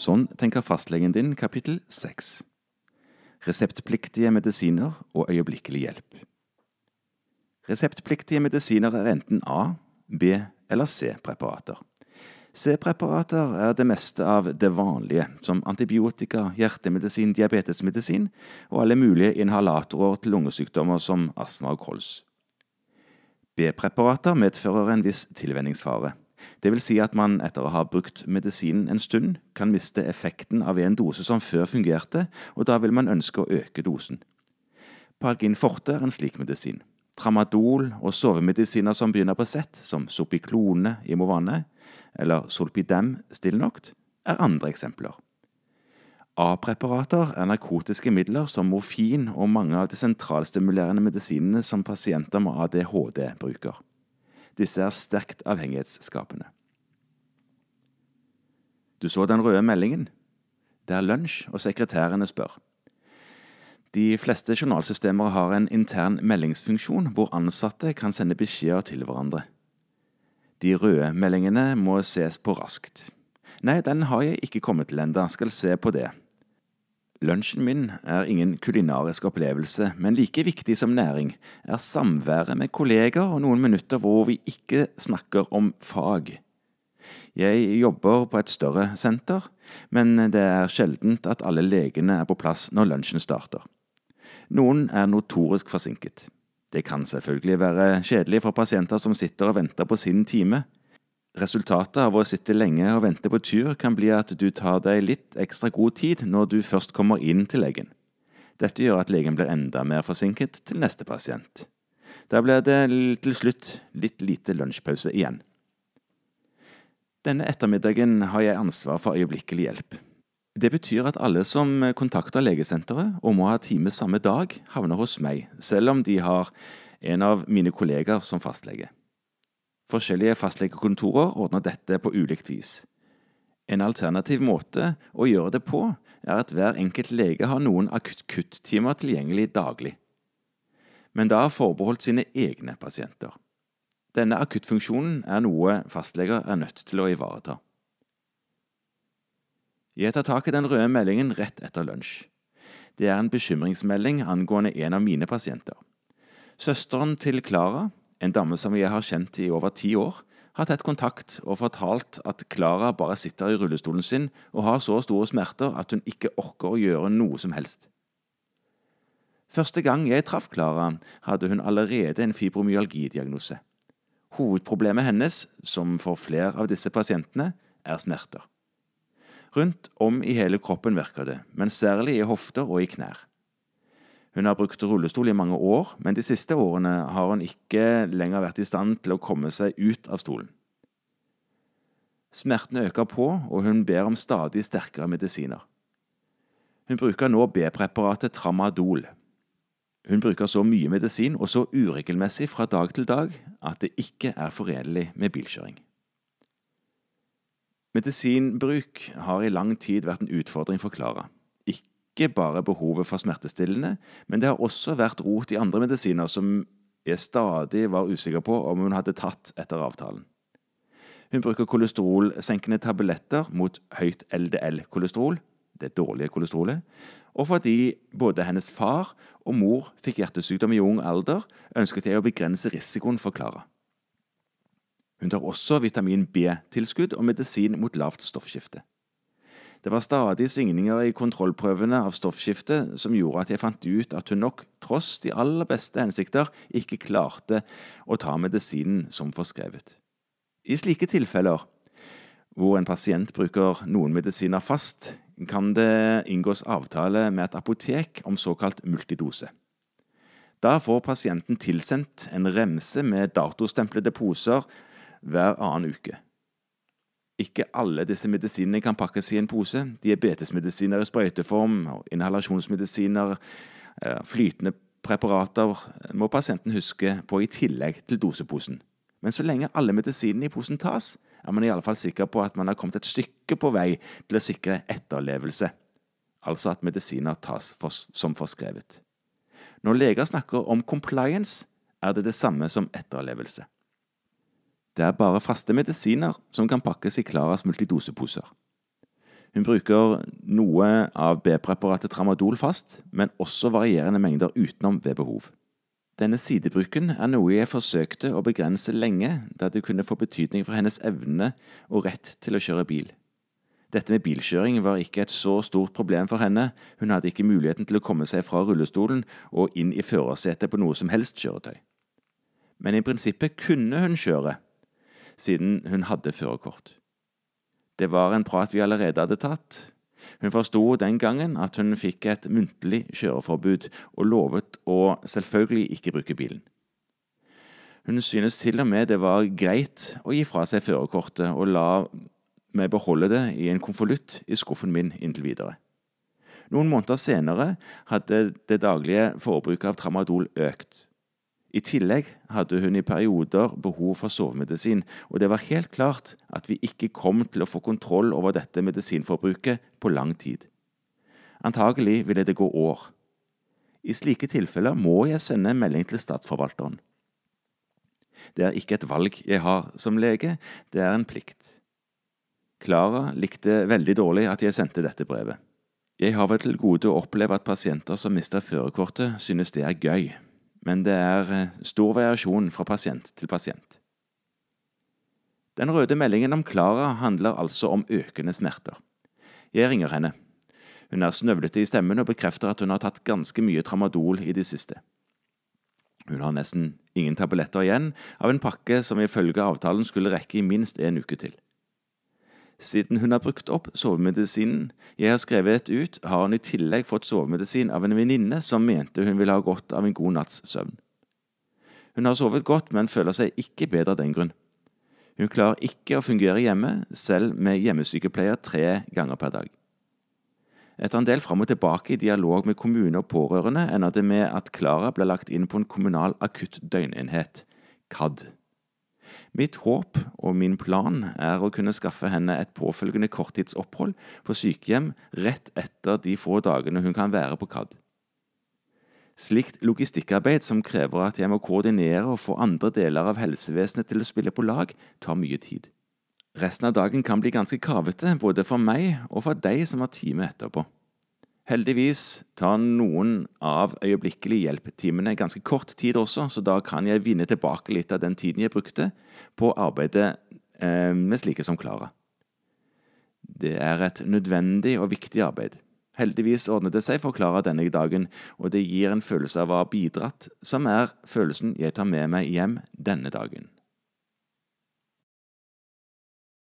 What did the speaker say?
Sånn tenker fastlegen din kapittel 6. Reseptpliktige medisiner og øyeblikkelig hjelp. Reseptpliktige medisiner er enten A-, B- eller C-preparater. C-preparater er det meste av det vanlige, som antibiotika, hjertemedisin, diabetesmedisin og alle mulige inhalatorer til lungesykdommer som astma og kols. B-preparater medfører en viss tilvenningsfare. Det vil si at man etter å ha brukt medisinen en stund, kan miste effekten av en dose som før fungerte, og da vil man ønske å øke dosen. Palgin forte er en slik medisin. Tramadol og sovemedisiner som begynner på Z, som Sopiklone i Movane, eller Solpidem Stilnoct, er andre eksempler. A-preparater er narkotiske midler som morfin og mange av de sentralstimulerende medisinene som pasienter med ADHD bruker. Disse er sterkt avhengighetsskapende. Du så den røde meldingen? Det er lunsj, og sekretærene spør. De fleste journalsystemer har en intern meldingsfunksjon hvor ansatte kan sende beskjeder til hverandre. De røde meldingene må ses på raskt. Nei, den har jeg ikke kommet til enda, skal se på det. Lunsjen min er ingen kulinarisk opplevelse, men like viktig som næring er samværet med kolleger og noen minutter hvor vi ikke snakker om fag. Jeg jobber på et større senter, men det er sjeldent at alle legene er på plass når lunsjen starter. Noen er notorisk forsinket. Det kan selvfølgelig være kjedelig for pasienter som sitter og venter på sin time. Resultatet av å sitte lenge og vente på tur kan bli at du tar deg litt ekstra god tid når du først kommer inn til legen. Dette gjør at legen blir enda mer forsinket til neste pasient. Da blir det til slutt litt lite lunsjpause igjen. Denne ettermiddagen har jeg ansvar for øyeblikkelig hjelp. Det betyr at alle som kontakter legesenteret og må ha time samme dag, havner hos meg, selv om de har en av mine kolleger som fastlege. Forskjellige fastlegekontorer ordner dette på ulikt vis. En alternativ måte å gjøre det på er at hver enkelt lege har noen akutt-kutt-timer tilgjengelig daglig, men da er forbeholdt sine egne pasienter. Denne akuttfunksjonen er noe fastleger er nødt til å ivareta. Jeg tar tak i den røde meldingen rett etter lunsj. Det er en bekymringsmelding angående en av mine pasienter. Søsteren til Klara, en dame som jeg har kjent i over ti år, har tatt kontakt og fortalt at Klara bare sitter i rullestolen sin og har så store smerter at hun ikke orker å gjøre noe som helst. Første gang jeg traff Klara, hadde hun allerede en fibromyalgidiagnose. Hovedproblemet hennes, som for flere av disse pasientene, er smerter. Rundt om i hele kroppen virker det, men særlig i hofter og i knær. Hun har brukt rullestol i mange år, men de siste årene har hun ikke lenger vært i stand til å komme seg ut av stolen. Smertene øker på, og hun ber om stadig sterkere medisiner. Hun bruker nå B-preparatet Tramadol. Hun bruker så mye medisin og så uregelmessig fra dag til dag at det ikke er forenlig med bilkjøring. Medisinbruk har i lang tid vært en utfordring for Klara. Ikke bare behovet for smertestillende, men det har også vært rot i andre medisiner som jeg stadig var usikker på om hun hadde tatt etter avtalen. Hun bruker kolesterolsenkende tabletter mot høyt LDL-kolesterol, det dårlige kolesterolet, og fordi både hennes far og mor fikk hjertesykdom i ung alder, ønsket jeg å begrense risikoen for Klara. Hun tar også vitamin B-tilskudd og medisin mot lavt stoffskifte. Det var stadig svingninger i kontrollprøvene av stoffskiftet som gjorde at jeg fant ut at hun nok, tross de aller beste hensikter, ikke klarte å ta medisinen som forskrevet. I slike tilfeller, hvor en pasient bruker noen medisiner fast, kan det inngås avtale med et apotek om såkalt multidose. Da får pasienten tilsendt en remse med datostemplede poser hver annen uke. Ikke alle disse medisinene kan pakkes i en pose. Diabetesmedisiner i sprøyteform, inhalasjonsmedisiner, flytende preparater må pasienten huske på i tillegg til doseposen. Men så lenge alle medisinene i posen tas, er man iallfall sikker på at man har kommet et stykke på vei til å sikre etterlevelse, altså at medisiner tas for, som forskrevet. Når leger snakker om compliance, er det det samme som etterlevelse. Det er bare faste medisiner som kan pakkes i Klaras multidoseposer. Hun bruker noe av B-preparatet tramadol fast, men også varierende mengder utenom ved behov. Denne sidebruken er noe jeg forsøkte å begrense lenge, da det kunne få betydning for hennes evne og rett til å kjøre bil. Dette med bilkjøring var ikke et så stort problem for henne, hun hadde ikke muligheten til å komme seg fra rullestolen og inn i førersetet på noe som helst kjøretøy. Men i prinsippet kunne hun kjøre, siden hun hadde førerkort. Det var en prat vi allerede hadde tatt. Hun forsto den gangen at hun fikk et muntlig kjøreforbud, og lovet å selvfølgelig ikke bruke bilen. Hun synes til og med det var greit å gi fra seg førerkortet, og la meg beholde det i en konvolutt i skuffen min inntil videre. Noen måneder senere hadde det daglige forbruket av tramadol økt. I tillegg hadde hun i perioder behov for sovemedisin, og det var helt klart at vi ikke kom til å få kontroll over dette medisinforbruket på lang tid. Antagelig ville det gå år. I slike tilfeller må jeg sende en melding til statsforvalteren. Det er ikke et valg jeg har som lege, det er en plikt. Klara likte veldig dårlig at jeg sendte dette brevet. Jeg har vel til gode å oppleve at pasienter som mister førerkortet, synes det er gøy men det er eh, stor variasjon fra pasient til pasient. Den røde meldingen om Klara handler altså om økende smerter. Jeg ringer henne. Hun er snøvlete i stemmen og bekrefter at hun har tatt ganske mye tramadol i det siste. Hun har nesten ingen tabletter igjen av en pakke som ifølge avtalen skulle rekke i minst en uke til. Siden hun har brukt opp sovemedisinen jeg har skrevet ut, har hun i tillegg fått sovemedisin av en venninne som mente hun ville ha godt av en god natts søvn. Hun har sovet godt, men føler seg ikke bedre av den grunn. Hun klarer ikke å fungere hjemme, selv med hjemmesykepleier tre ganger per dag. Etter en del fram og tilbake i dialog med kommune og pårørende ender det med at Klara ble lagt inn på en kommunal akutt døgnenhet, KAD. Mitt håp og min plan er å kunne skaffe henne et påfølgende korttidsopphold på sykehjem rett etter de få dagene hun kan være på KAD. Slikt logistikkarbeid som krever at jeg må koordinere og få andre deler av helsevesenet til å spille på lag, tar mye tid. Resten av dagen kan bli ganske kavete, både for meg og for deg som har time etterpå. Heldigvis tar noen av øyeblikkelig hjelp-timene ganske kort tid også, så da kan jeg vinne tilbake litt av den tiden jeg brukte på arbeidet eh, med slike som Klara. Det er et nødvendig og viktig arbeid. Heldigvis ordnet det seg for Klara denne dagen, og det gir en følelse av å ha bidratt, som er følelsen jeg tar med meg hjem denne dagen.